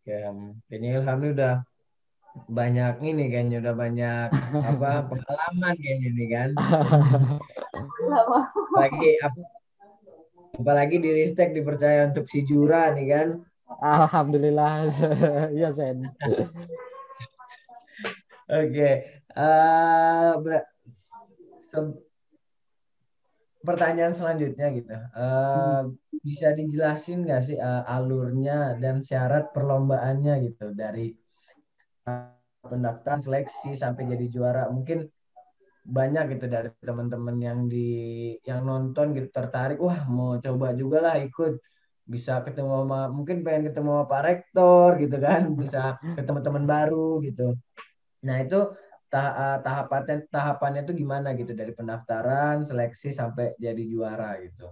Oke, ini Ilham ini udah banyak ini kayaknya udah banyak apa pengalaman kayaknya ini kan. Lagi apa apalagi di Ristek dipercaya untuk si Jura nih kan. Alhamdulillah. Iya, Sen. Oke. Uh, pertanyaan selanjutnya gitu. Uh, bisa dijelasin nggak sih uh, alurnya dan syarat perlombaannya gitu? Dari uh, pendaftaran seleksi sampai jadi juara. Mungkin banyak gitu dari teman-teman yang di yang nonton gitu tertarik. Wah mau coba juga lah ikut. Bisa ketemu sama mungkin pengen ketemu sama Pak Rektor gitu kan. Bisa ketemu teman baru gitu. Nah itu tah tahapannya tahapannya itu gimana gitu? Dari pendaftaran seleksi sampai jadi juara gitu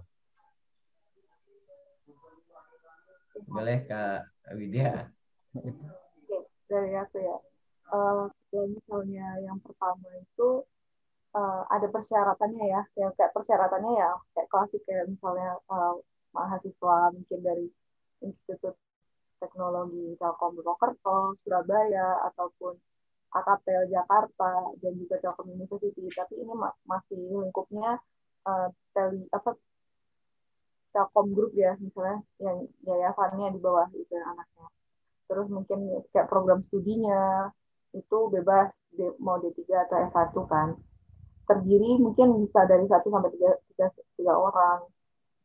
boleh kak Widya? Oke, dari aku ya. Uh, misalnya yang pertama itu uh, ada persyaratannya ya kayak, kayak persyaratannya ya kayak klasik kayak misalnya uh, mahasiswa mungkin dari Institut Teknologi Telkom Purwokerto Surabaya ataupun AKPL Jakarta dan juga Telkom University. Tapi ini masih lingkupnya uh, tele apa Telkom Group ya misalnya yang yayasannya di bawah itu anaknya. Terus mungkin kayak program studinya itu bebas mau D3 atau S1 kan. Terdiri mungkin bisa dari 1 sampai 3, 3, 3 orang.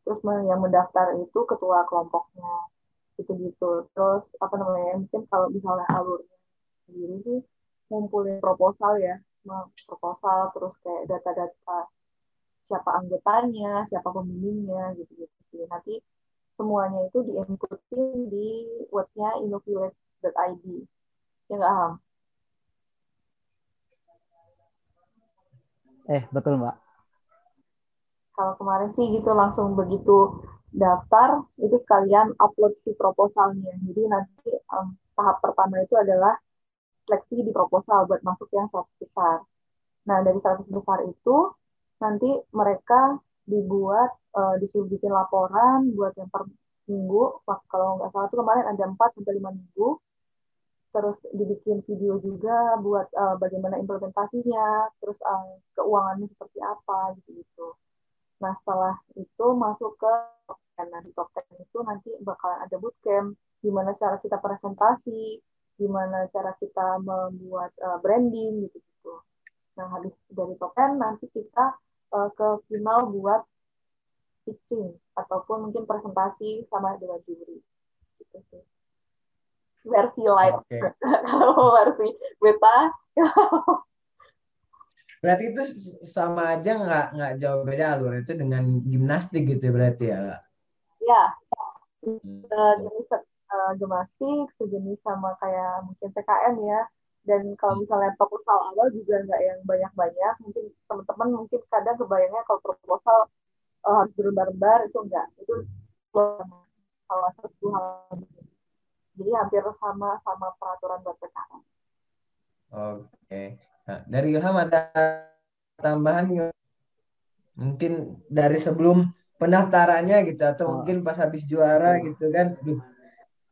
Terus yang mendaftar itu ketua kelompoknya gitu-gitu terus apa namanya mungkin kalau misalnya alurnya sendiri sih ngumpulin proposal ya. Proposal terus kayak data-data siapa anggotanya, siapa pembimbingnya gitu-gitu. Nanti semuanya itu diinputin di webnya innovillage.id. Ya nggak, Ham? Eh, betul, Mbak. Kalau kemarin sih gitu langsung begitu daftar, itu sekalian upload si proposalnya. Jadi nanti um, tahap pertama itu adalah seleksi di proposal buat masuk yang satu besar. Nah, dari satu besar itu nanti mereka dibuat uh, disuruh bikin laporan buat yang per minggu. Kalau nggak salah itu kemarin ada 4 sampai lima minggu. Terus dibikin video juga buat uh, bagaimana implementasinya terus uh, keuangannya seperti apa gitu gitu nah setelah itu masuk ke 10 nah di top 10 itu nanti bakalan ada bootcamp. Gimana cara kita presentasi gimana cara kita membuat uh, branding gitu gitu nah habis dari 10 nanti kita uh, ke final buat pitching ataupun mungkin presentasi sama dengan juri. Gitu sih. Versi live okay. kalau versi beta. Berarti itu sama aja nggak nggak jauh beda alur itu dengan gimnastik gitu ya berarti ya ya jenis uh, gimnastik sejenis sama kayak mungkin PKM ya dan kalau hmm. misalnya proposal awal juga nggak yang banyak-banyak mungkin teman-teman mungkin kadang kebayangnya kalau proposal uh, harus berlembar-lembar itu enggak itu salah satu hal jadi hampir sama sama peraturan buat PKN. Oke, nah, dari Ilham ada tambahan mungkin dari sebelum pendaftarannya gitu atau oh. mungkin pas habis juara gitu kan, duh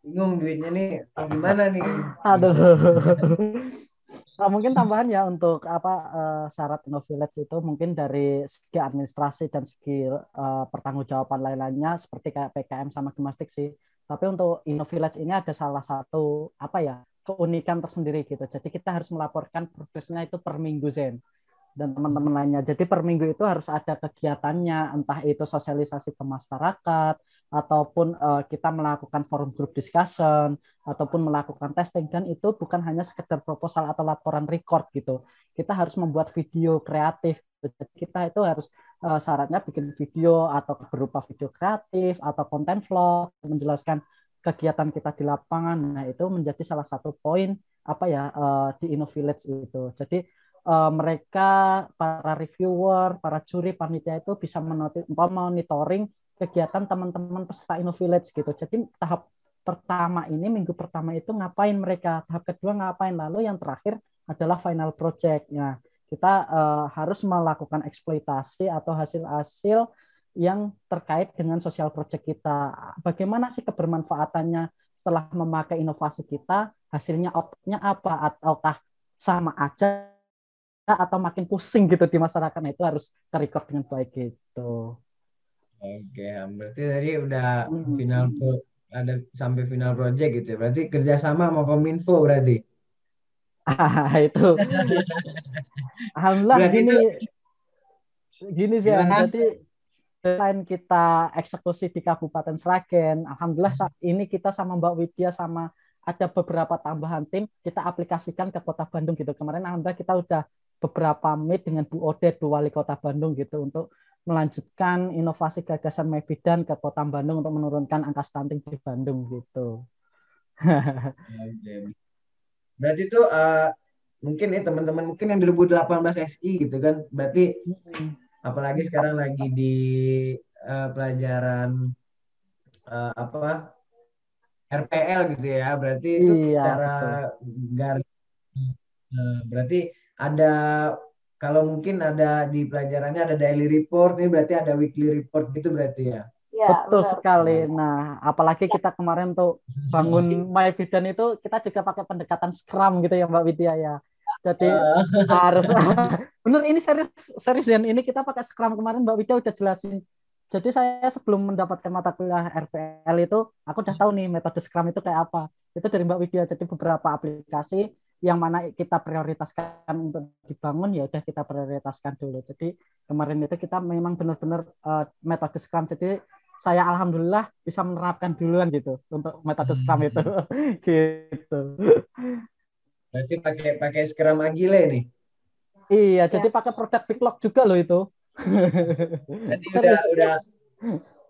bingung duitnya nih gimana nih? Aduh. Nah, mungkin tambahan ya untuk apa uh, syarat Innovillage itu mungkin dari segi administrasi dan segi uh, pertanggungjawaban lain-lainnya seperti kayak PKM sama gimnastik sih. Tapi untuk Innovillage ini ada salah satu apa ya keunikan tersendiri gitu. Jadi kita harus melaporkan progresnya itu per minggu Zen dan teman-teman lainnya. Jadi per minggu itu harus ada kegiatannya, entah itu sosialisasi ke masyarakat, ataupun uh, kita melakukan forum group discussion ataupun melakukan testing dan itu bukan hanya sekedar proposal atau laporan record gitu. Kita harus membuat video kreatif. Jadi kita itu harus uh, syaratnya bikin video atau berupa video kreatif atau konten vlog menjelaskan kegiatan kita di lapangan. Nah itu menjadi salah satu poin apa ya uh, di Innovillage itu. Jadi uh, mereka para reviewer para juri panitia itu bisa monitoring kegiatan teman-teman peserta Innovillage gitu. Jadi tahap pertama ini minggu pertama itu ngapain mereka, tahap kedua ngapain, lalu yang terakhir adalah final project. Nah, kita uh, harus melakukan eksploitasi atau hasil-hasil yang terkait dengan sosial project kita. Bagaimana sih kebermanfaatannya setelah memakai inovasi kita hasilnya outputnya apa ataukah sama aja atau makin pusing gitu di masyarakat nah, itu harus terrecord dengan baik gitu. Oke, berarti tadi udah hmm. final pro, ada sampai final project gitu. Ya. Berarti kerjasama sama Kominfo berarti. Ah, itu. Alhamdulillah berarti gini itu... gini sih berarti selain kita eksekusi di Kabupaten Sragen, alhamdulillah saat ini kita sama Mbak Widya sama ada beberapa tambahan tim kita aplikasikan ke Kota Bandung gitu. Kemarin alhamdulillah kita udah beberapa meet dengan Bu Odet, Bu Wali Kota Bandung gitu untuk melanjutkan inovasi gagasan Mebidan ke Kota Bandung untuk menurunkan angka stunting di Bandung gitu. Berarti itu uh, mungkin ya teman-teman mungkin yang 2018 SI gitu kan. Berarti apalagi sekarang lagi di uh, pelajaran uh, apa RPL gitu ya. Berarti itu iya, secara garis uh, berarti ada kalau mungkin ada di pelajarannya ada daily report ini berarti ada weekly report gitu berarti ya. Ya, Betul benar. sekali. Nah, apalagi kita kemarin tuh bangun My Bidan itu kita juga pakai pendekatan Scrum gitu ya Mbak Widya ya. Jadi uh. harus bener ini serius serius dan ini kita pakai Scrum kemarin Mbak Widya udah jelasin. Jadi saya sebelum mendapatkan mata kuliah RPL itu aku udah tahu nih metode Scrum itu kayak apa. Itu dari Mbak Widya. Jadi beberapa aplikasi yang mana kita prioritaskan untuk dibangun ya udah kita prioritaskan dulu. Jadi kemarin itu kita memang benar-benar uh, metode Scrum. Jadi saya alhamdulillah bisa menerapkan duluan gitu untuk metode Scrum hmm. itu gitu. Berarti pakai pakai Scrum Agile nih. Iya, ya. jadi pakai produk backlog juga loh itu. Berarti udah udah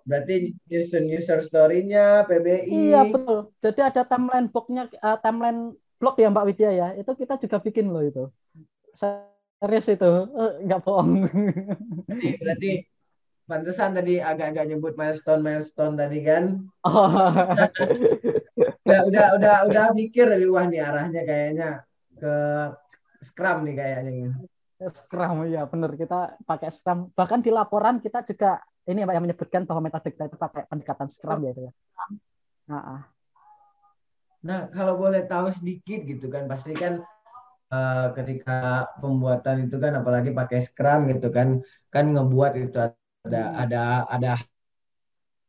berarti user user story-nya PBI. Iya, betul. Jadi ada timeline box-nya uh, timeline blog ya Mbak Widya ya, itu kita juga bikin loh itu. Serius itu, eh, nggak bohong. Berarti pantesan tadi agak-agak nyebut milestone milestone tadi kan. Oh. udah udah udah udah mikir dari wah nih arahnya kayaknya ke Scrum nih kayaknya. Scrum ya benar kita pakai Scrum. Bahkan di laporan kita juga ini yang menyebutkan bahwa metode kita itu pakai pendekatan Scrum ya itu ya. Nah, Nah, kalau boleh tahu sedikit gitu kan, pasti kan uh, ketika pembuatan itu kan, apalagi pakai Scrum gitu kan, kan ngebuat itu ada hmm. ada ada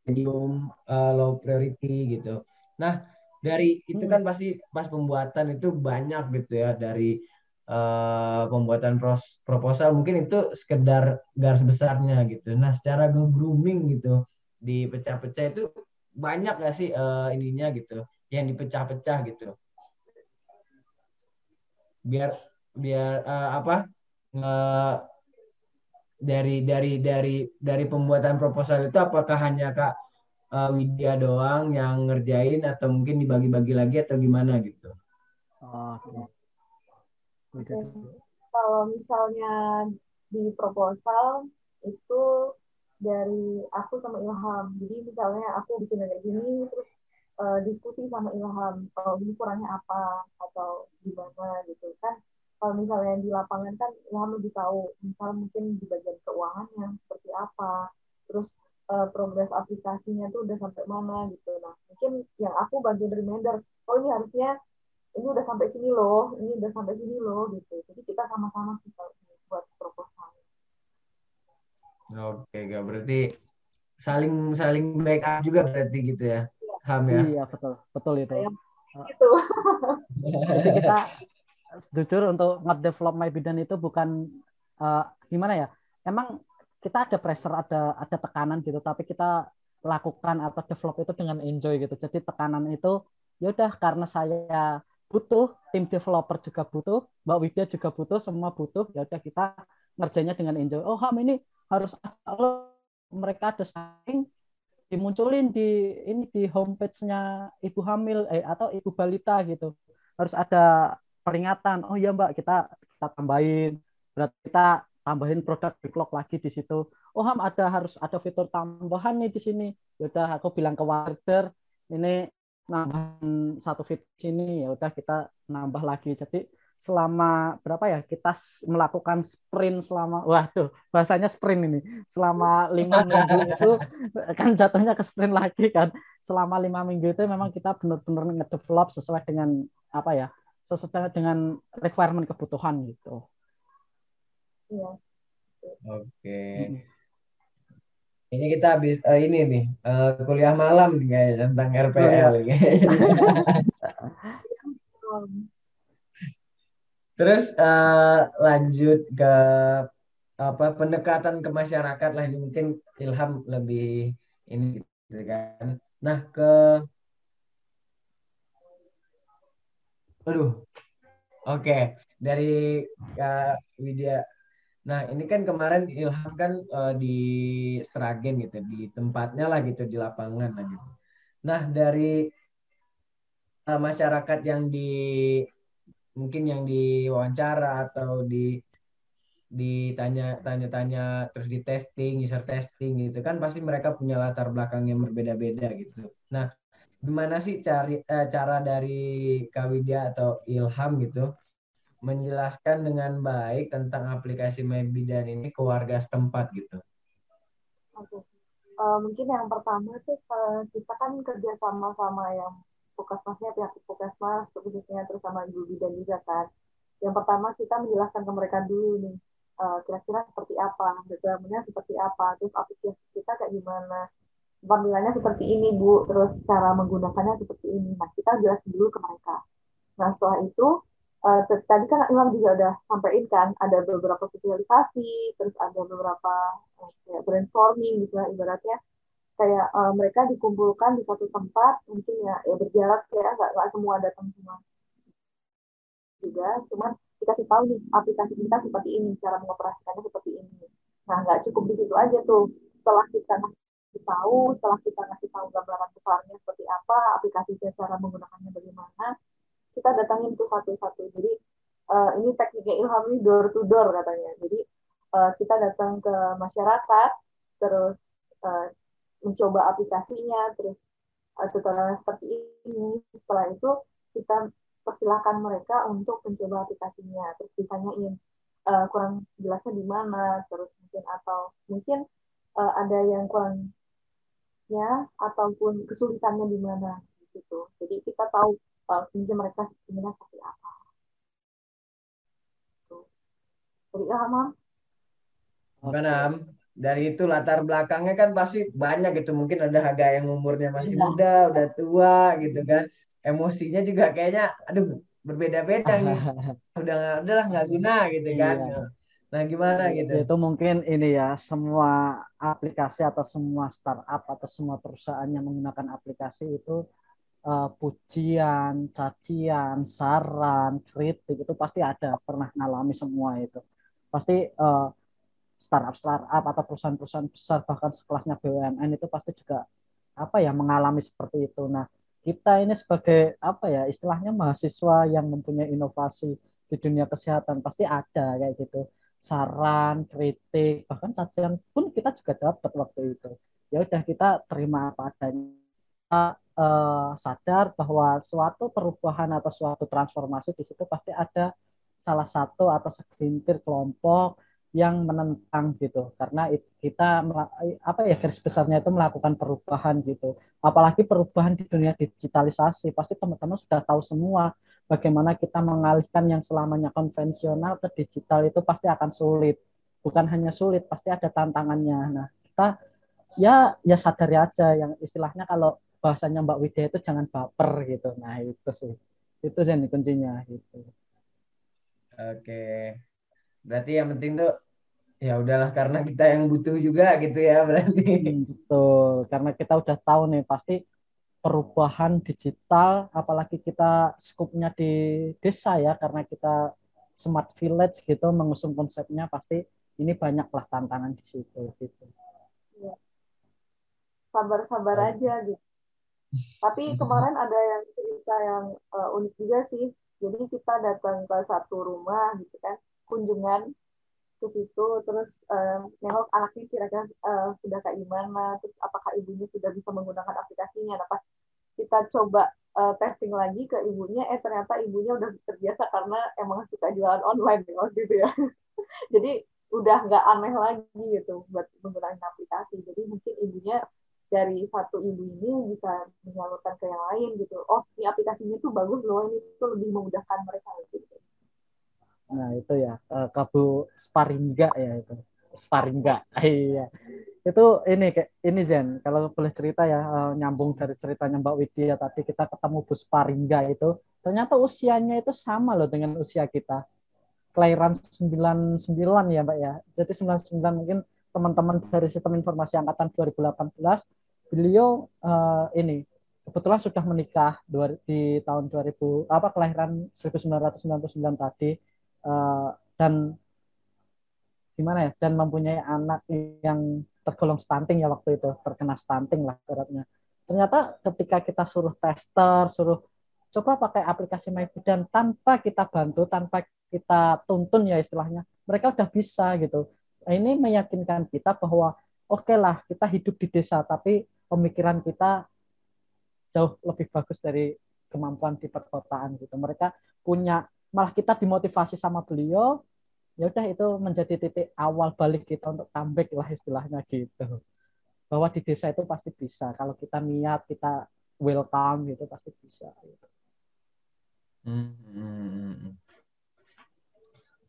medium, uh, low priority gitu. Nah, dari itu kan hmm. pasti pas pembuatan itu banyak gitu ya dari uh, pembuatan pros, proposal mungkin itu sekedar garis besarnya gitu. Nah, secara grooming gitu dipecah-pecah itu banyak gak sih uh, ininya gitu yang dipecah-pecah gitu biar biar uh, apa nge, dari dari dari dari pembuatan proposal itu apakah hanya kak uh, Widya doang yang ngerjain atau mungkin dibagi-bagi lagi atau gimana gitu? Oh, okay. Kalau misalnya di proposal itu dari aku sama Ilham. Jadi misalnya aku bikin kayak gini, terus uh, diskusi sama Ilham kalau ini kurangnya apa atau gimana gitu kan. Kalau misalnya di lapangan kan Ilham lebih tahu misal mungkin di bagian keuangannya seperti apa terus uh, progres aplikasinya tuh udah sampai mana gitu. Nah mungkin yang aku dari reminder oh ini harusnya ini udah sampai sini loh ini udah sampai sini loh gitu. Jadi kita sama-sama sih kalau buat proposal. Oke gak berarti saling saling backup juga berarti gitu ya HAM ya. Iya betul, betul itu. Itu. Jadi kita jujur untuk nge-develop My Bidan itu bukan uh, gimana ya? Emang kita ada pressure, ada ada tekanan gitu, tapi kita lakukan atau develop itu dengan enjoy gitu. Jadi tekanan itu ya udah karena saya butuh, tim developer juga butuh, Mbak Widya juga butuh, semua butuh, ya udah kita ngerjainnya dengan enjoy. Oh, HAM ini harus mereka ada saing dimunculin di ini di homepage-nya ibu hamil eh atau ibu balita gitu. Harus ada peringatan oh ya mbak kita kita tambahin berarti kita tambahin produk backlog lagi di situ. Oh ham ada harus ada fitur tambahan nih di sini. Yaudah aku bilang ke warder ini nambahin satu fitur sini ya udah kita nambah lagi. Jadi selama berapa ya kita melakukan sprint selama wah tuh bahasanya sprint ini selama lima minggu itu kan jatuhnya ke sprint lagi kan selama lima minggu itu memang kita benar-benar ngedevelop sesuai dengan apa ya sesuai dengan requirement kebutuhan gitu. Iya. Oke. Ini kita habis uh, ini nih uh, kuliah malam nih kayak tentang RPL Terus uh, lanjut ke apa pendekatan ke masyarakat lah ini mungkin Ilham lebih ini gitu kan. Nah ke Aduh. Oke, okay. dari Kak Widya. Nah, ini kan kemarin Ilham kan uh, di Seragen gitu, di tempatnya lah gitu, di lapangan lah gitu. Nah, dari uh, masyarakat yang di mungkin yang diwawancara atau di ditanya tanya-tanya terus di testing user testing gitu kan pasti mereka punya latar belakang yang berbeda-beda gitu nah gimana sih cari eh, cara dari Kawidya atau Ilham gitu menjelaskan dengan baik tentang aplikasi MyBidan ini ke warga setempat gitu Oke. Uh, mungkin yang pertama tuh uh, kita kan kerja sama-sama yang puskesmasnya pihak puskesmas khususnya terus sama ibu bidan juga kan. Yang pertama kita menjelaskan ke mereka dulu nih uh, kira-kira seperti apa requirement seperti apa terus aplikasi kita kayak gimana panggilannya seperti ini bu terus cara menggunakannya seperti ini. Nah kita jelasin dulu ke mereka. Nah setelah itu uh, tadi kan Imam juga udah sampaikan kan ada beberapa sosialisasi terus ada beberapa uh, brainstorming gitu ya ibaratnya kayak uh, mereka dikumpulkan di satu tempat mungkin ya ya berjarak ya nggak nggak semua datang semua. Juga cuman dikasih tahu nih aplikasi kita seperti ini cara mengoperasikannya seperti ini. Nah nggak cukup di situ aja tuh. Setelah kita ngasih tahu setelah kita ngasih tahu gambaran besarnya seperti apa aplikasinya cara menggunakannya bagaimana kita datangin tuh satu-satu. Jadi uh, ini tekniknya Ilham ini door to door katanya. Jadi uh, kita datang ke masyarakat terus uh, mencoba aplikasinya terus uh, tutorial seperti ini. Setelah itu kita persilahkan mereka untuk mencoba aplikasinya. Terus ditanyain uh, kurang jelasnya di mana terus mungkin atau mungkin uh, ada yang kurangnya ataupun kesulitannya di mana gitu. Jadi kita tahu uh, mereka inginnya seperti apa. Jadi ya Mam? Gimana dari itu latar belakangnya kan pasti banyak gitu. Mungkin ada harga yang umurnya masih ya. muda udah tua gitu kan. Emosinya juga kayaknya aduh berbeda-beda nih. Udah udahlah nggak guna gitu kan. Iya. nah gimana gitu? itu mungkin ini ya semua aplikasi atau semua startup atau semua perusahaan yang menggunakan aplikasi itu uh, pujian cacian saran kritik itu pasti ada pernah ngalami semua itu. Pasti uh, startup startup atau perusahaan-perusahaan besar bahkan sekelasnya BUMN itu pasti juga apa ya mengalami seperti itu. Nah kita ini sebagai apa ya istilahnya mahasiswa yang mempunyai inovasi di dunia kesehatan pasti ada kayak gitu. Saran kritik bahkan cacian pun kita juga dapat waktu itu. Ya udah kita terima apa adanya. Kita uh, sadar bahwa suatu perubahan atau suatu transformasi di situ pasti ada salah satu atau segelintir kelompok yang menentang gitu. Karena kita apa ya garis besarnya itu melakukan perubahan gitu. Apalagi perubahan di dunia digitalisasi pasti teman-teman sudah tahu semua bagaimana kita mengalihkan yang selamanya konvensional ke digital itu pasti akan sulit. Bukan hanya sulit pasti ada tantangannya. Nah kita ya ya sadari aja yang istilahnya kalau bahasanya Mbak Widya itu jangan baper gitu. Nah itu sih. Itu sih kuncinya gitu. Oke berarti yang penting tuh ya udahlah karena kita yang butuh juga gitu ya berarti. Hmm, betul. Karena kita udah tahu nih pasti perubahan digital apalagi kita skupnya di desa ya karena kita smart village gitu mengusung konsepnya pasti ini banyaklah tantangan di situ gitu. Ya. sabar-sabar oh. aja gitu. Tapi kemarin ada yang cerita yang uh, unik juga sih. Jadi kita datang ke satu rumah gitu kan kunjungan ke situ terus uh, nengok anaknya kira-kira uh, sudah kayak gimana terus apakah ibunya sudah bisa menggunakan aplikasinya. Nah pas kita coba uh, testing lagi ke ibunya eh ternyata ibunya udah terbiasa karena emang suka jualan online waktu itu ya. Jadi udah nggak aneh lagi gitu buat menggunakan aplikasi. Jadi mungkin ibunya dari satu ibu ini bisa menyalurkan ke yang lain gitu. Oh ini aplikasinya tuh bagus loh ini tuh lebih memudahkan mereka gitu nah itu ya uh, kabu sparingga ya itu. Sparingga iya. Itu ini kayak ini Zen kalau boleh cerita ya uh, nyambung dari ceritanya Mbak Widya tadi kita ketemu Bu Sparingga itu ternyata usianya itu sama loh dengan usia kita. Kelahiran 99 ya Mbak ya. Jadi 99 mungkin teman-teman dari sistem informasi angkatan 2018 beliau uh, ini kebetulan sudah menikah di tahun 2000 apa kelahiran 1999 tadi uh, dan gimana ya dan mempunyai anak yang tergolong stunting ya waktu itu terkena stunting lah beratnya ternyata ketika kita suruh tester suruh coba pakai aplikasi MyBidan tanpa kita bantu tanpa kita tuntun ya istilahnya mereka udah bisa gitu. Nah, ini meyakinkan kita bahwa oke okay lah kita hidup di desa tapi pemikiran kita jauh lebih bagus dari kemampuan di perkotaan gitu. Mereka punya malah kita dimotivasi sama beliau ya udah itu menjadi titik awal balik kita untuk comeback lah istilahnya gitu bahwa di desa itu pasti bisa kalau kita niat kita welcome gitu pasti bisa. Hmm. hmm, hmm.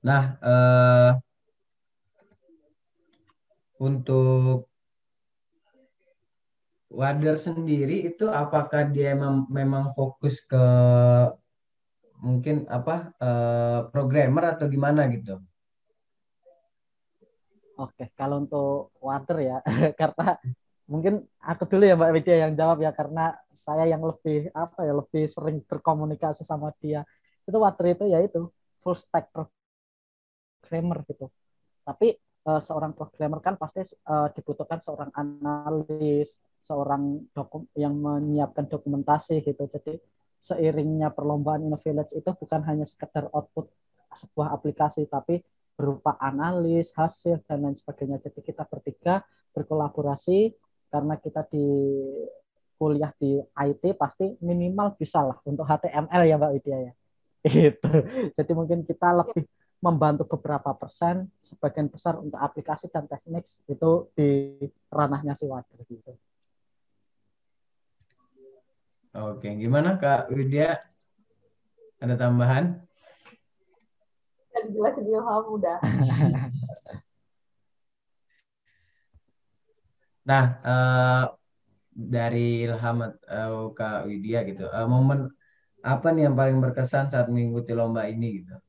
Nah, uh, untuk Wader sendiri itu apakah dia memang fokus ke mungkin apa uh, programmer atau gimana gitu? Oke, kalau untuk water ya, karena mungkin aku dulu ya Mbak Widya yang jawab ya karena saya yang lebih apa ya lebih sering berkomunikasi sama dia. Itu water itu ya itu full stack programmer gitu. Tapi uh, seorang programmer kan pasti uh, dibutuhkan seorang analis, seorang dokum yang menyiapkan dokumentasi gitu. Jadi seiringnya perlombaan InnoVillage itu bukan hanya sekedar output sebuah aplikasi tapi berupa analis, hasil, dan lain sebagainya. Jadi kita bertiga berkolaborasi karena kita di kuliah di IT pasti minimal bisa lah untuk HTML ya Mbak Widya ya. Itu. Jadi mungkin kita lebih membantu beberapa persen, sebagian besar untuk aplikasi dan teknik itu di ranahnya si Wader gitu. Oke, gimana Kak Widya? Ada tambahan? jelas Ilham udah. nah, uh, dari Ilham uh, Kak Widya gitu, uh, momen apa nih yang paling berkesan saat mengikuti lomba ini gitu?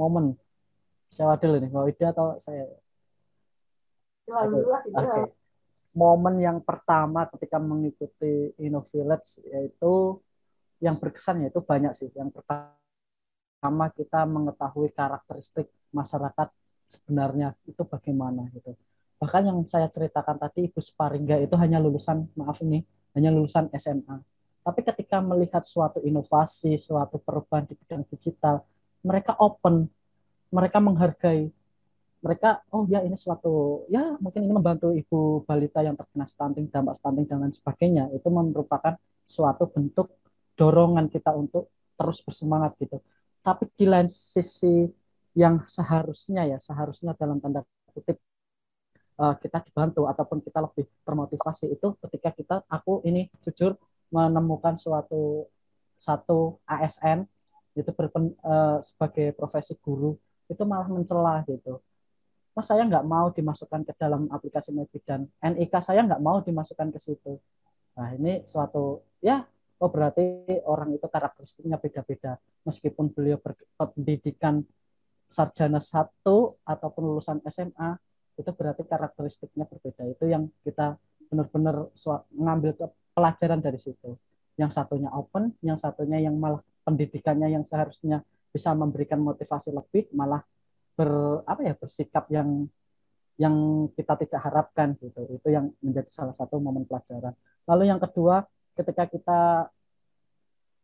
Momen. Siapa dulu nih, Mbak Widya atau saya? Oke. Okay. Momen yang pertama ketika mengikuti InnoVillage yaitu yang berkesan yaitu banyak sih. Yang pertama kita mengetahui karakteristik masyarakat sebenarnya itu bagaimana gitu. Bahkan yang saya ceritakan tadi Ibu Sparingga itu hanya lulusan maaf ini hanya lulusan SMA. Tapi ketika melihat suatu inovasi, suatu perubahan di bidang digital, mereka open, mereka menghargai, mereka oh ya ini suatu ya mungkin ini membantu ibu balita yang terkena stunting, dampak stunting dan lain sebagainya. Itu merupakan suatu bentuk dorongan kita untuk terus bersemangat gitu tapi di lain sisi yang seharusnya ya seharusnya dalam tanda kutip uh, kita dibantu ataupun kita lebih termotivasi itu ketika kita aku ini jujur menemukan suatu satu ASN itu berpen, uh, sebagai profesi guru itu malah mencela gitu mas saya nggak mau dimasukkan ke dalam aplikasi dan NIK saya nggak mau dimasukkan ke situ. Nah ini suatu ya oh berarti orang itu karakteristiknya beda-beda. Meskipun beliau berpendidikan sarjana satu ataupun lulusan SMA itu berarti karakteristiknya berbeda. Itu yang kita benar-benar mengambil pelajaran dari situ. Yang satunya open yang satunya yang malah pendidikannya yang seharusnya bisa memberikan motivasi lebih malah ber apa ya bersikap yang yang kita tidak harapkan gitu itu yang menjadi salah satu momen pelajaran lalu yang kedua ketika kita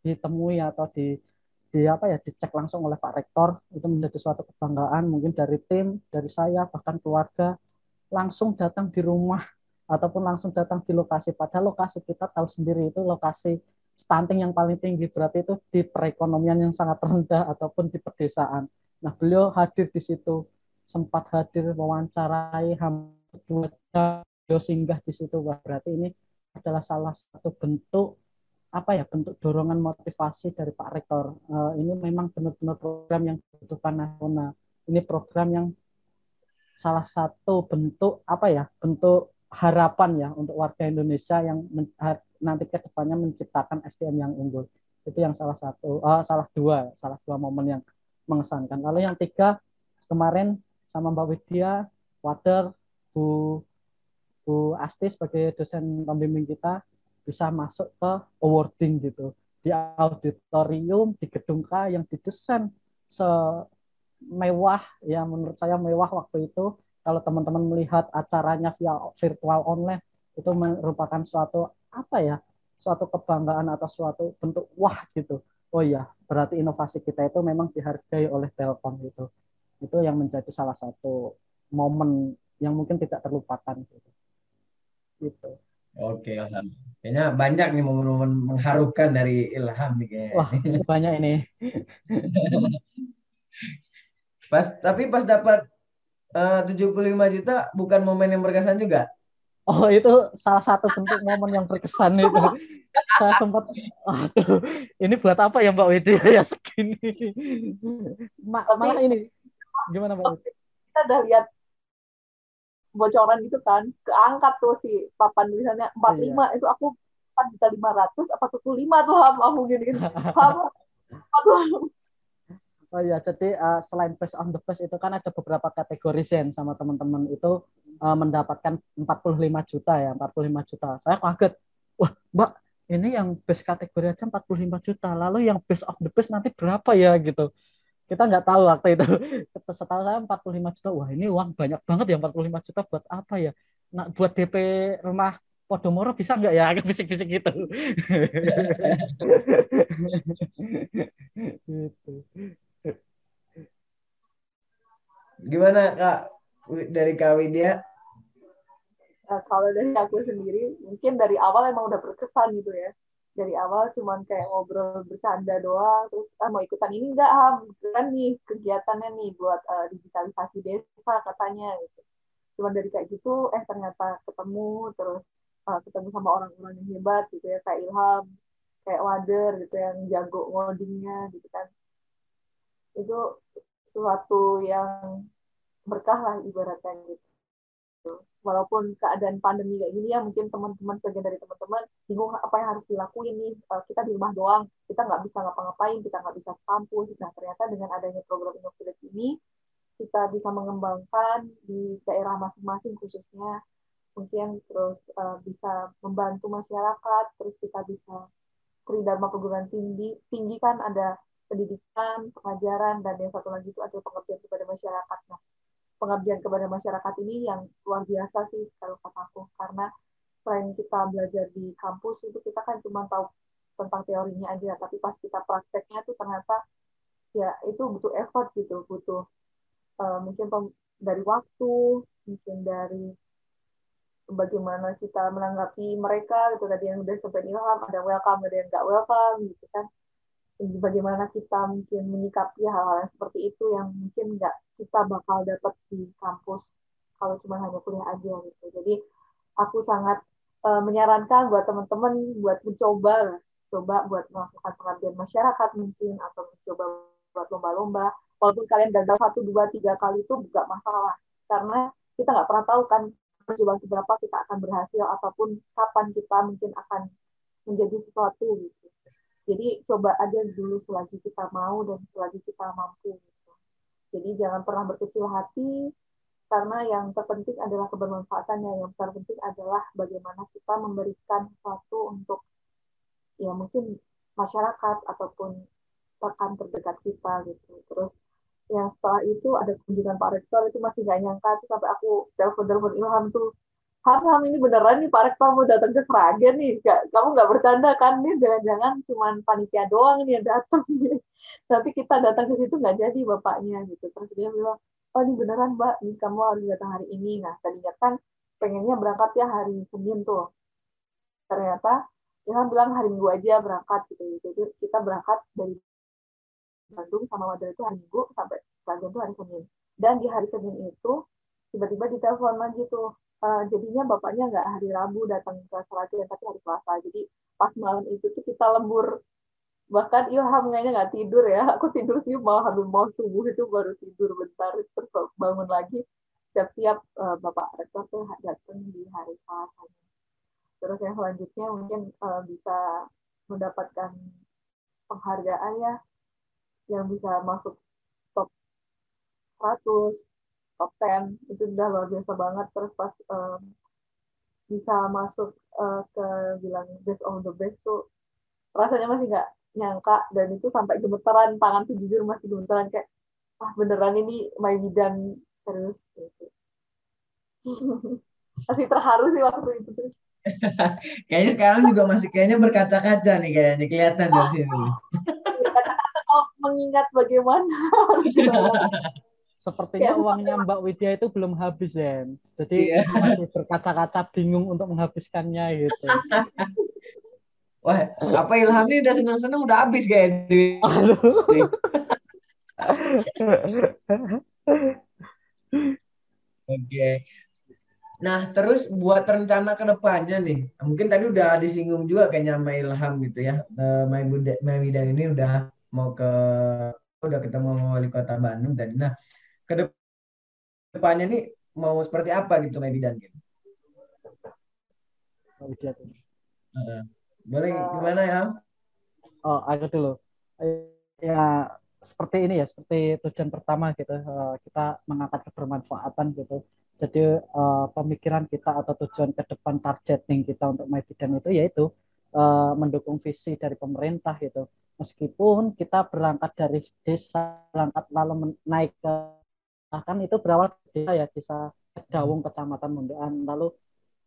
ditemui atau di di apa ya dicek langsung oleh Pak Rektor itu menjadi suatu kebanggaan mungkin dari tim dari saya bahkan keluarga langsung datang di rumah ataupun langsung datang di lokasi. Padahal lokasi kita tahu sendiri itu lokasi stunting yang paling tinggi berarti itu di perekonomian yang sangat rendah ataupun di pedesaan. Nah, beliau hadir di situ, sempat hadir mewawancarai hampir dua jam, singgah di situ. Wah, berarti ini adalah salah satu bentuk apa ya bentuk dorongan motivasi dari Pak Rektor. Uh, ini memang benar-benar program yang dibutuhkan nasional. Ini program yang salah satu bentuk apa ya bentuk harapan ya untuk warga Indonesia yang nanti ke depannya menciptakan SDM yang unggul. Itu yang salah satu, uh, salah dua, salah dua momen yang mengesankan. Lalu yang tiga kemarin sama Mbak Widya, Water, Bu Bu Asti sebagai dosen pembimbing kita bisa masuk ke awarding gitu. Di auditorium di gedung K yang didesain semewah ya menurut saya mewah waktu itu. Kalau teman-teman melihat acaranya via virtual online itu merupakan suatu apa ya suatu kebanggaan atau suatu bentuk wah gitu oh ya berarti inovasi kita itu memang dihargai oleh Telkom gitu itu yang menjadi salah satu momen yang mungkin tidak terlupakan gitu gitu Oke, Ilham. Kayaknya banyak nih momen-momen mengharukan dari Ilham nih kayaknya. Wah, banyak ini. pas tapi pas dapat eh, uh, 75 juta bukan momen yang berkesan juga? Oh, itu salah satu bentuk momen yang berkesan itu. Saya sempat aduh, ini buat apa ya Mbak Widi ya segini. Ma malah ini gimana Mbak Widi? Kita udah lihat bocoran gitu kan keangkat tuh si papan tulisannya 45 iya. itu aku empat juta lima ratus apa tuh lima tuh ham aku gini gini ham Oh iya, jadi uh, selain best on the best itu kan ada beberapa kategori sen sama teman-teman itu uh, mendapatkan 45 juta ya, 45 juta. Saya kaget. Wah, Mbak, ini yang best kategori aja 45 juta. Lalu yang best of the best nanti berapa ya gitu. Kita nggak tahu waktu itu. Setahu saya 45 juta. Wah ini uang banyak banget ya 45 juta buat apa ya? Nah buat DP rumah Podomoro bisa nggak ya? Agak bisik-bisik gitu. Gitu gimana kak? Dari Kak Widya? Nah, kalau dari aku sendiri mungkin dari awal emang udah berkesan gitu ya. Dari awal cuman kayak ngobrol bercanda doang terus ah mau ikutan ini enggak ah kan nih kegiatannya nih buat uh, digitalisasi desa katanya gitu. Cuman dari kayak gitu eh ternyata ketemu terus uh, ketemu sama orang-orang yang hebat gitu ya kayak Ilham kayak Wader gitu yang jago ngodingnya gitu kan itu suatu yang berkah lah ibaratnya gitu. Walaupun keadaan pandemi kayak gini ya mungkin teman-teman sebagian dari teman-teman bingung apa yang harus dilakuin nih. Uh, kita di rumah doang kita nggak bisa ngapa-ngapain kita nggak bisa kampus. Nah ternyata dengan adanya program Innovative ini kita bisa mengembangkan di daerah masing-masing khususnya mungkin terus uh, bisa membantu masyarakat terus kita bisa tridharma perguruan tinggi. Tinggi kan ada pendidikan pengajaran dan yang satu lagi itu ada pengabdian kepada masyarakat. Nah pengabdian kepada masyarakat ini yang luar biasa sih kalau kataku karena selain kita belajar di kampus itu kita kan cuma tahu tentang teorinya aja. Tapi pas kita prakteknya tuh ternyata ya itu butuh effort gitu. Butuh uh, mungkin dari waktu mungkin dari bagaimana kita menanggapi mereka gitu. Tadi yang udah sampai ilham ada welcome ada yang nggak welcome gitu kan bagaimana kita mungkin menyikapi hal-hal seperti itu yang mungkin nggak kita bakal dapat di kampus kalau cuma hanya kuliah aja gitu. Jadi aku sangat uh, menyarankan buat teman-teman buat mencoba coba buat melakukan pengabdian masyarakat mungkin atau mencoba buat lomba-lomba. Walaupun kalian gagal satu, dua, tiga kali itu juga masalah karena kita nggak pernah tahu kan percobaan seberapa kita akan berhasil ataupun kapan kita mungkin akan menjadi sesuatu gitu. Jadi coba aja dulu selagi kita mau dan selagi kita mampu. Gitu. Jadi jangan pernah berkecil hati karena yang terpenting adalah kebermanfaatannya. Yang terpenting adalah bagaimana kita memberikan sesuatu untuk ya mungkin masyarakat ataupun rekan terdekat kita gitu. Terus yang setelah itu ada kunjungan Pak Rektor itu masih gak nyangka tuh sampai aku telepon-telepon Ilham tuh Ham ini beneran nih Pak Rektor mau datang ke Seragen nih. Gak, kamu nggak bercanda kan? Nih jangan-jangan cuma panitia doang nih yang datang. Nanti kita datang ke situ nggak jadi bapaknya gitu. Terus dia bilang, oh ini beneran Mbak, ini kamu harus datang hari ini. Nah tadinya kan pengennya berangkat ya hari Senin tuh ternyata Ilham bilang hari Minggu aja berangkat gitu jadi kita berangkat dari Bandung sama Madura itu hari Minggu sampai Bandung itu hari Senin dan di hari Senin itu tiba-tiba ditelepon lagi tuh uh, jadinya bapaknya nggak hari Rabu datang ke Seragen tapi hari Selasa. Jadi pas malam itu tuh kita lembur. Bahkan Ilham kayaknya nggak tidur ya. Aku tidur sih mau habis mau subuh itu baru tidur bentar. Terus bangun lagi siap-siap uh, bapak rektor tuh datang di hari Selasa. Terus yang selanjutnya mungkin uh, bisa mendapatkan penghargaan ya yang bisa masuk top 100 top 10 itu udah luar biasa banget terus pas um, bisa masuk uh, ke bilang best of the best tuh rasanya masih nggak nyangka dan itu sampai gemeteran tangan tuh jujur masih gemeteran kayak ah beneran ini my bidan terus gitu. masih terharu sih waktu itu tuh kayaknya sekarang juga masih kayaknya berkaca-kaca nih kayaknya kelihatan dari sini. Kata-kata kalau mengingat bagaimana. Sepertinya uangnya Mbak Widya itu belum habis ya. Jadi iya. masih berkaca-kaca bingung untuk menghabiskannya gitu. Wah, apa Ilham ini udah senang-senang udah habis kayak Oke. Okay. Nah, terus buat rencana ke depannya nih, mungkin tadi udah disinggung juga kayaknya sama Ilham gitu ya. Mai Bunda, Mai Widan ini udah mau ke udah ketemu wali kota Bandung tadi. Nah, ke depannya nih mau seperti apa gitu Mai Widan gitu. Uh, boleh gimana ya? Oh, aku dulu. Ya, seperti ini ya, seperti tujuan pertama gitu. Eh, kita mengangkat kebermanfaatan gitu jadi uh, pemikiran kita atau tujuan ke depan targeting kita untuk My Bidan itu yaitu uh, mendukung visi dari pemerintah gitu. Meskipun kita berangkat dari desa, berangkat lalu naik ke bahkan itu berawal desa ya desa Dawung Kecamatan Munduan lalu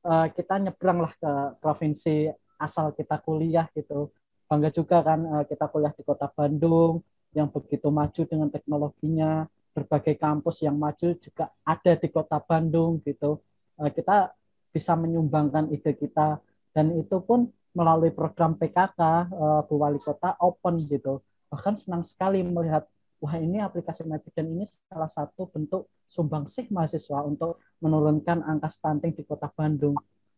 uh, kita nyebrang lah ke provinsi asal kita kuliah gitu. Bangga juga kan uh, kita kuliah di kota Bandung yang begitu maju dengan teknologinya. Berbagai kampus yang maju juga ada di kota Bandung gitu. Eh, kita bisa menyumbangkan ide kita. Dan itu pun melalui program PKK eh, Bu Wali Kota open gitu. Bahkan senang sekali melihat wah ini aplikasi MyBidan ini salah satu bentuk sumbangsih mahasiswa untuk menurunkan angka stunting di kota Bandung.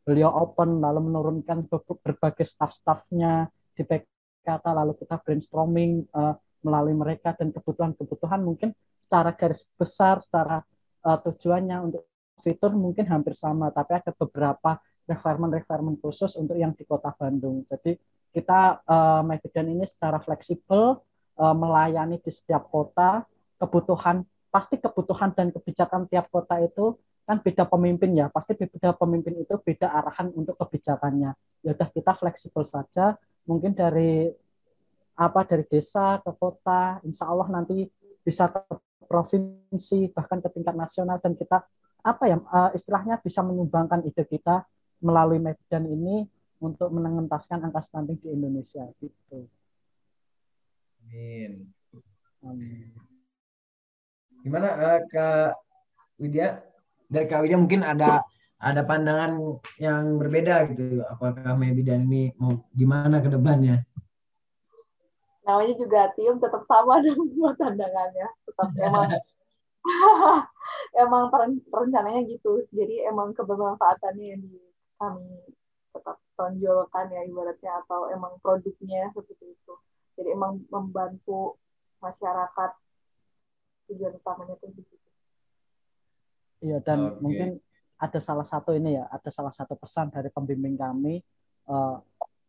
Beliau open lalu menurunkan berbagai staff-staffnya di PKK lalu kita brainstorming uh, melalui mereka dan kebutuhan-kebutuhan mungkin secara garis besar, secara uh, tujuannya untuk fitur mungkin hampir sama, tapi ada beberapa requirement-requirement khusus untuk yang di kota Bandung. Jadi kita uh, ini secara fleksibel melayani di setiap kota kebutuhan pasti kebutuhan dan kebijakan tiap kota itu kan beda pemimpin ya. Pasti beda pemimpin itu beda arahan untuk kebijakannya. Ya udah kita fleksibel saja. Mungkin dari apa dari desa ke kota insya Allah nanti bisa ke provinsi bahkan ke tingkat nasional dan kita apa ya uh, istilahnya bisa menyumbangkan ide kita melalui Medan ini untuk mengentaskan angka stunting di Indonesia gitu. Amin. Amin. Gimana uh, Kak Widya? Dari Kak Widya mungkin ada ada pandangan yang berbeda gitu. Apakah Medan ini mau gimana ke depannya? namanya juga tim tetap sama dengan tandangannya tetap emang emang rencananya gitu jadi emang kebermanfaatannya yang di kami tetap tonjolkan ya ibaratnya atau emang produknya seperti itu jadi emang membantu masyarakat tujuan utamanya itu di situ iya dan okay. mungkin ada salah satu ini ya ada salah satu pesan dari pembimbing kami uh,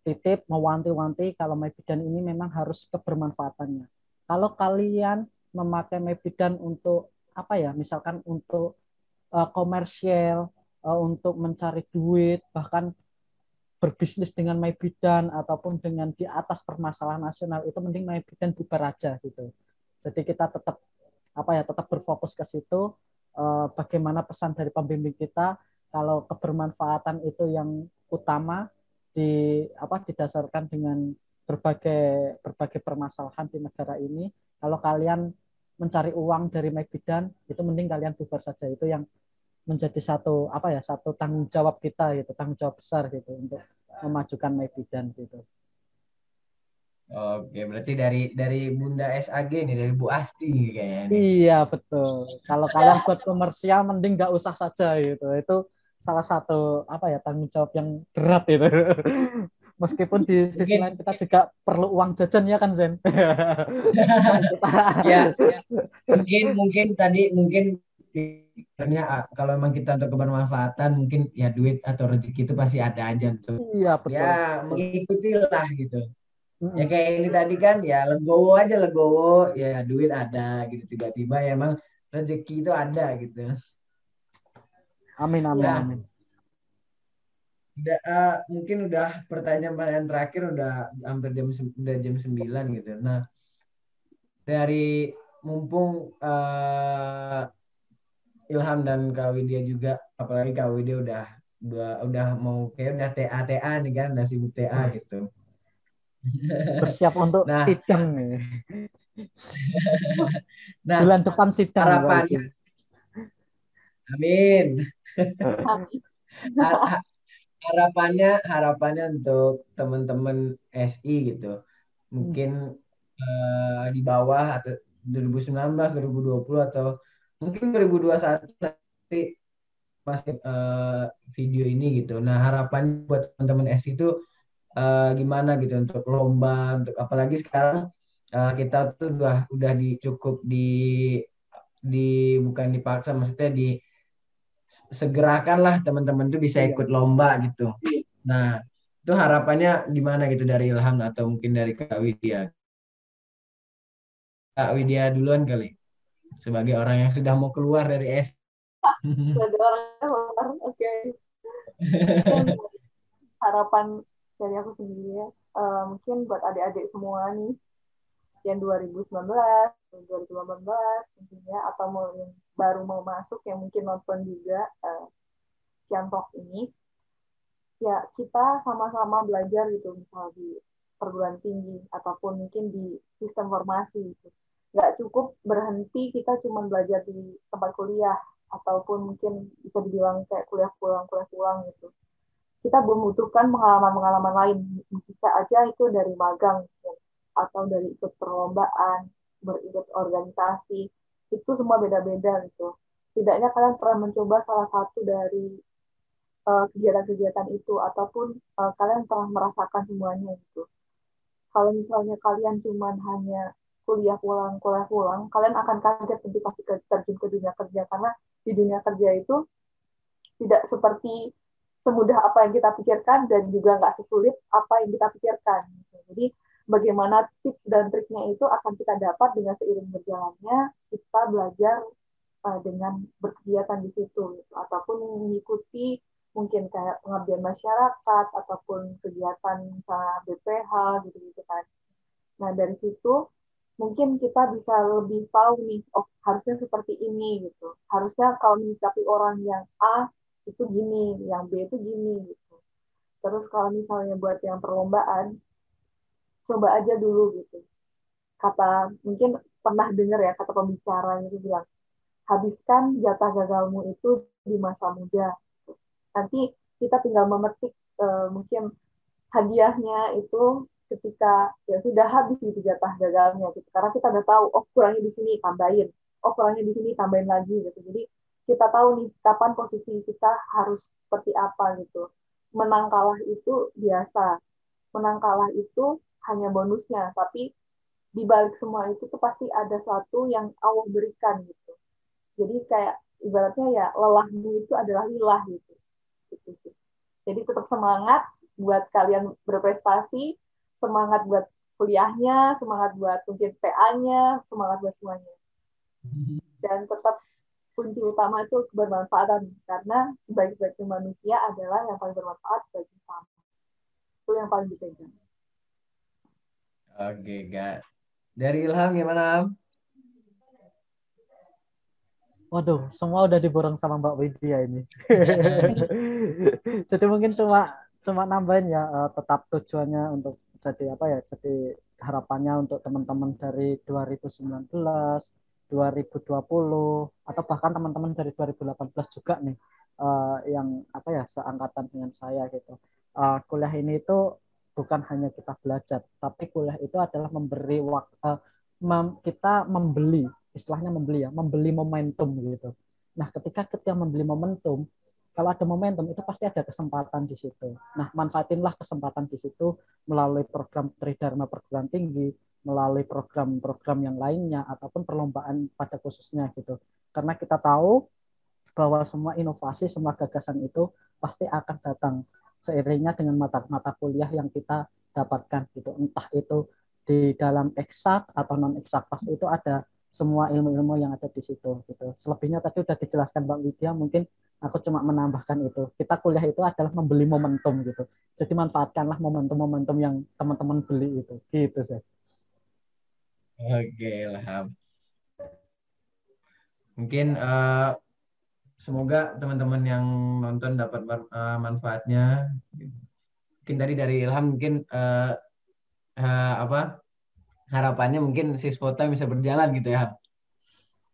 titip mewanti-wanti kalau Mebidan ini memang harus kebermanfaatannya. Kalau kalian memakai Mebidan untuk apa ya, misalkan untuk uh, komersial, uh, untuk mencari duit, bahkan berbisnis dengan Mebidan ataupun dengan di atas permasalahan nasional itu mending Mebidan bubar aja gitu. Jadi kita tetap apa ya tetap berfokus ke situ. Uh, bagaimana pesan dari pembimbing kita kalau kebermanfaatan itu yang utama di apa didasarkan dengan berbagai berbagai permasalahan di negara ini. Kalau kalian mencari uang dari Mebidan, itu mending kalian bubar saja. Itu yang menjadi satu apa ya satu tanggung jawab kita gitu tanggung jawab besar gitu untuk memajukan Mebidan gitu. Oke, berarti dari dari Bunda SAG nih, dari Bu Asti kayaknya. Iya betul. Kalau kalian buat komersial, mending nggak usah saja gitu. Itu salah satu apa ya tanggung jawab yang berat itu. Meskipun di sisi mungkin, lain kita juga perlu uang jajan ya kan Zen. ya, ya, mungkin mungkin tadi mungkin karena ah, kalau memang kita untuk kebermanfaatan mungkin ya duit atau rezeki itu pasti ada aja tuh. Iya betul. Ya mengikutilah gitu ya kayak ini tadi kan ya legowo aja legowo ya duit ada gitu tiba-tiba ya emang rezeki itu ada gitu amin amin ya. amin udah uh, mungkin udah pertanyaan-pertanyaan terakhir udah hampir jam udah jam 9 gitu nah dari mumpung uh, Ilham dan Kak Widya juga apalagi Kak Widya udah udah udah mau kayak udah TA TA nih kan udah sibuk TA gitu Bersiap untuk nah, sidang nih. nah, bulan depan sidang. Harapannya. Amin. harapannya harapannya untuk teman-teman SI gitu. Mungkin uh, di bawah atau 2019, 2020 atau mungkin 2021 nanti masih uh, video ini gitu. Nah, harapan buat teman-teman SI itu uh, gimana gitu untuk lomba untuk apalagi sekarang uh, kita tuh udah udah di cukup di di bukan dipaksa maksudnya di segerakan lah teman-teman tuh bisa ikut lomba gitu. Nah itu harapannya gimana gitu dari Ilham atau mungkin dari Kak Widya? Kak Widya duluan kali sebagai orang yang sudah mau keluar dari S. Sebagai orang yang keluar, oke. Okay. harapan dari aku sendiri ya uh, mungkin buat adik-adik semua nih yang 2019 2018 mungkin ya atau mau yang baru mau masuk yang mungkin nonton juga uh, Ciantok ini ya kita sama-sama belajar gitu misalnya di perguruan tinggi ataupun mungkin di sistem formasi gitu. Nggak cukup berhenti kita cuma belajar di tempat kuliah ataupun mungkin bisa dibilang kayak kuliah pulang kuliah pulang gitu. Kita membutuhkan pengalaman-pengalaman lain. Bisa aja itu dari magang atau dari ikut perlombaan berikut organisasi. Itu semua beda-beda gitu. Tidaknya kalian pernah mencoba salah satu dari eh, kegiatan-kegiatan uh, itu ataupun uh, kalian pernah merasakan semuanya gitu. Kalau misalnya kalian cuma hanya kuliah pulang kuliah pulang kalian akan kaget nanti pasti terjun ke dunia kerja karena di dunia kerja itu tidak seperti semudah apa yang kita pikirkan dan juga nggak sesulit apa yang kita pikirkan. Jadi bagaimana tips dan triknya itu akan kita dapat dengan seiring berjalannya kita belajar uh, dengan berkegiatan di situ gitu. ataupun mengikuti mungkin kayak pengabdian masyarakat ataupun kegiatan misalnya BPH gitu-gitu kan. Nah dari situ mungkin kita bisa lebih tahu nih, oh harusnya seperti ini gitu. Harusnya kalau menyikapi orang yang A itu gini, yang B itu gini gitu. Terus kalau misalnya buat yang perlombaan, coba aja dulu gitu. Kata mungkin pernah dengar ya kata pembicara itu bilang, habiskan jatah gagalmu itu di masa muda. Nanti kita tinggal memetik uh, mungkin hadiahnya itu ketika ya sudah habis itu jatah gagalnya gitu. Karena kita udah tahu, oh kurangnya di sini tambahin, oh kurangnya di sini tambahin lagi gitu. Jadi kita tahu nih kapan posisi kita harus seperti apa gitu. Menang kalah itu biasa. Menang kalah itu hanya bonusnya, tapi di balik semua itu tuh pasti ada satu yang Allah berikan gitu. Jadi kayak ibaratnya ya lelahmu itu adalah lilah gitu. gitu Jadi tetap semangat buat kalian berprestasi, semangat buat kuliahnya, semangat buat mungkin PA-nya, semangat buat semuanya. Dan tetap kunci utama itu kebermanfaatan karena sebaik-baiknya manusia adalah yang paling bermanfaat bagi sama itu yang paling dipegang oke gak dari Ilham gimana Waduh, semua udah diborong sama Mbak Widya ini. jadi mungkin cuma cuma nambahin ya uh, tetap tujuannya untuk jadi apa ya? Jadi harapannya untuk teman-teman dari 2019 2020 atau bahkan teman-teman dari 2018 juga nih uh, yang apa ya seangkatan dengan saya gitu. Uh, kuliah ini itu bukan hanya kita belajar, tapi kuliah itu adalah memberi waktu uh, mem kita membeli istilahnya membeli ya, membeli momentum gitu. Nah, ketika kita membeli momentum, kalau ada momentum itu pasti ada kesempatan di situ. Nah, manfaatinlah kesempatan di situ melalui program Tridharma perguruan tinggi, melalui program-program yang lainnya ataupun perlombaan pada khususnya gitu. Karena kita tahu bahwa semua inovasi, semua gagasan itu pasti akan datang seiringnya dengan mata-mata kuliah yang kita dapatkan gitu. Entah itu di dalam eksak atau non eksak pasti itu ada semua ilmu-ilmu yang ada di situ gitu. Selebihnya tadi udah dijelaskan Bang Widya, mungkin aku cuma menambahkan itu. Kita kuliah itu adalah membeli momentum gitu. Jadi manfaatkanlah momentum-momentum yang teman-teman beli itu. Gitu sih. Oke, Ilham. Mungkin uh, semoga teman-teman yang nonton dapat uh, manfaatnya. Mungkin tadi dari Ilham mungkin uh, uh, apa harapannya mungkin si Spota bisa berjalan gitu ya.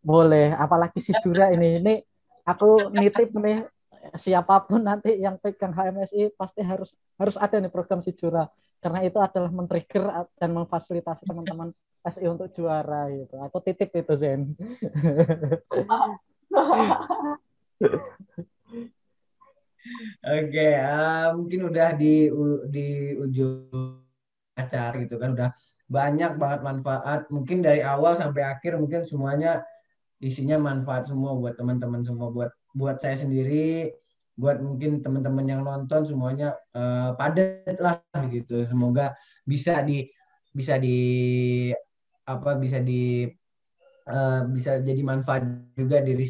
Boleh, apalagi si Jura ini. Ini aku nitip nih siapa pun nanti yang pegang HMSI pasti harus harus ada nih program si Jura karena itu adalah men-trigger dan memfasilitasi teman-teman SI untuk juara gitu. Aku titip itu Zen. Oke, okay, uh, mungkin udah di di ujung acara gitu kan udah banyak banget manfaat. Mungkin dari awal sampai akhir mungkin semuanya isinya manfaat semua buat teman-teman semua buat buat saya sendiri, buat mungkin teman-teman yang nonton semuanya uh, padat lah gitu. Semoga bisa di bisa di apa bisa di uh, bisa jadi manfaat juga diri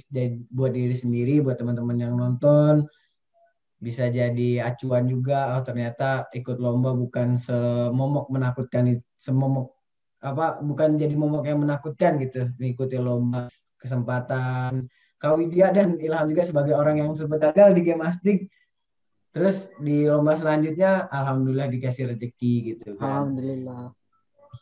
buat diri sendiri buat teman-teman yang nonton bisa jadi acuan juga oh ternyata ikut lomba bukan semomok menakutkan semomok apa bukan jadi momok yang menakutkan gitu mengikuti lomba kesempatan Kawidia dan Ilham juga sebagai orang yang sempat gagal di game astik terus di lomba selanjutnya alhamdulillah dikasih rezeki gitu kan. alhamdulillah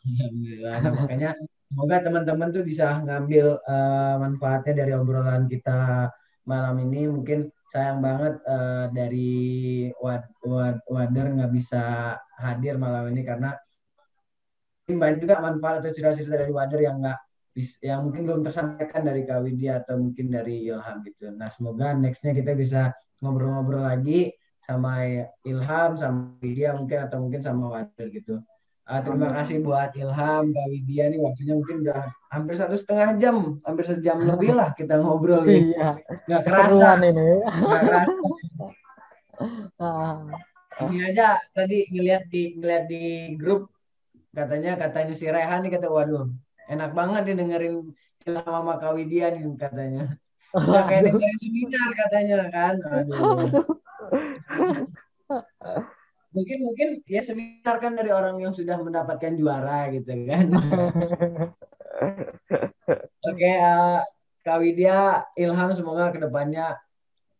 Alhamdulillah. Nah, makanya semoga teman-teman tuh bisa ngambil uh, manfaatnya dari obrolan kita malam ini. Mungkin sayang banget uh, dari Wad, Wad, Wader nggak bisa hadir malam ini karena banyak juga manfaat atau cerita-cerita dari Wader yang nggak yang mungkin belum tersampaikan dari Kak Widya atau mungkin dari Ilham gitu. Nah semoga nextnya kita bisa ngobrol-ngobrol lagi sama Ilham, sama Widya mungkin atau mungkin sama Wader gitu. Uh, terima kasih buat Ilham, Kak Widya nih waktunya mungkin udah hampir satu setengah jam, hampir sejam lebih lah kita ngobrol nih. Iya. Gak kerasa. ini. Gak kerasa. Ini aja tadi ngeliat di ngeliat di grup katanya katanya si Rehan nih kata waduh enak banget nih dengerin Ilham sama Widya nih katanya. Udah kayak dengerin seminar katanya kan. Aduh mungkin mungkin ya seminar kan dari orang yang sudah mendapatkan juara gitu kan. Oke, okay, uh, Kak Widya, Ilham semoga ke depannya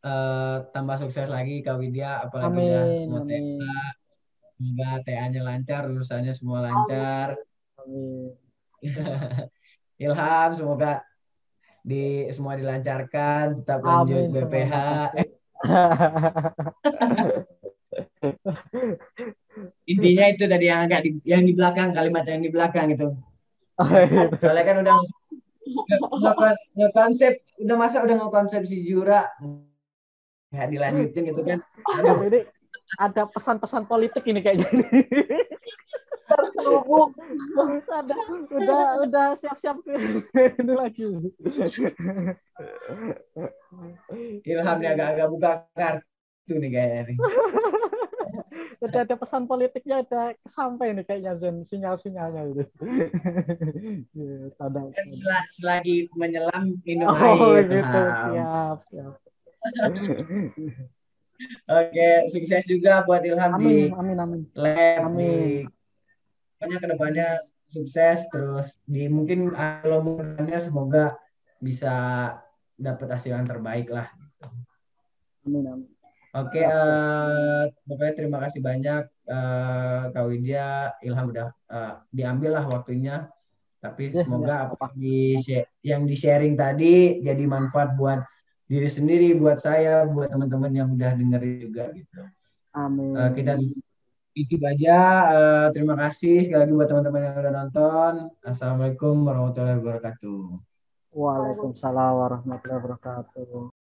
uh, tambah sukses lagi Kak Widya, apalagi amin, udah mau. Semoga TA-nya lancar, urusannya semua lancar. Amin. Ilham, semoga di semua dilancarkan, tetap lanjut amin, BPH. Intinya itu tadi yang agak di, yang di belakang kalimat yang di belakang itu. Oh, iya. Soalnya kan udah nggak konsep udah masa udah nggak konsep si Jura nggak dilanjutin gitu kan. Aduh. Ada pesan-pesan politik ini kayaknya. terselubung ada udah udah siap-siap ini lagi Ilham nih agak-agak buka kartu nih kayaknya nih udah ada pesan politiknya udah sampai nih kayaknya Zen sinyal-sinyalnya itu. ya, tanda. Sel selagi menyelam minum oh, air. Oh gitu, siap, siap. Oke, sukses juga buat Ilham amin, di amin, amin. lab amin. di pokoknya ke depannya sukses terus di mungkin lombanya semoga bisa dapat hasil yang terbaik lah. Amin, amin. Oke, okay, uh, pokoknya terima kasih banyak uh, Kak Widya, Ilham udah uh, diambil lah waktunya Tapi Ya, semoga ya, apa di yang di sharing tadi jadi manfaat buat diri sendiri, buat saya, buat teman-teman yang udah dengerin juga gitu. Amin. Uh, kita itu aja. Uh, terima kasih sekali lagi buat teman-teman yang udah nonton. Assalamualaikum warahmatullahi wabarakatuh. Waalaikumsalam warahmatullahi wabarakatuh.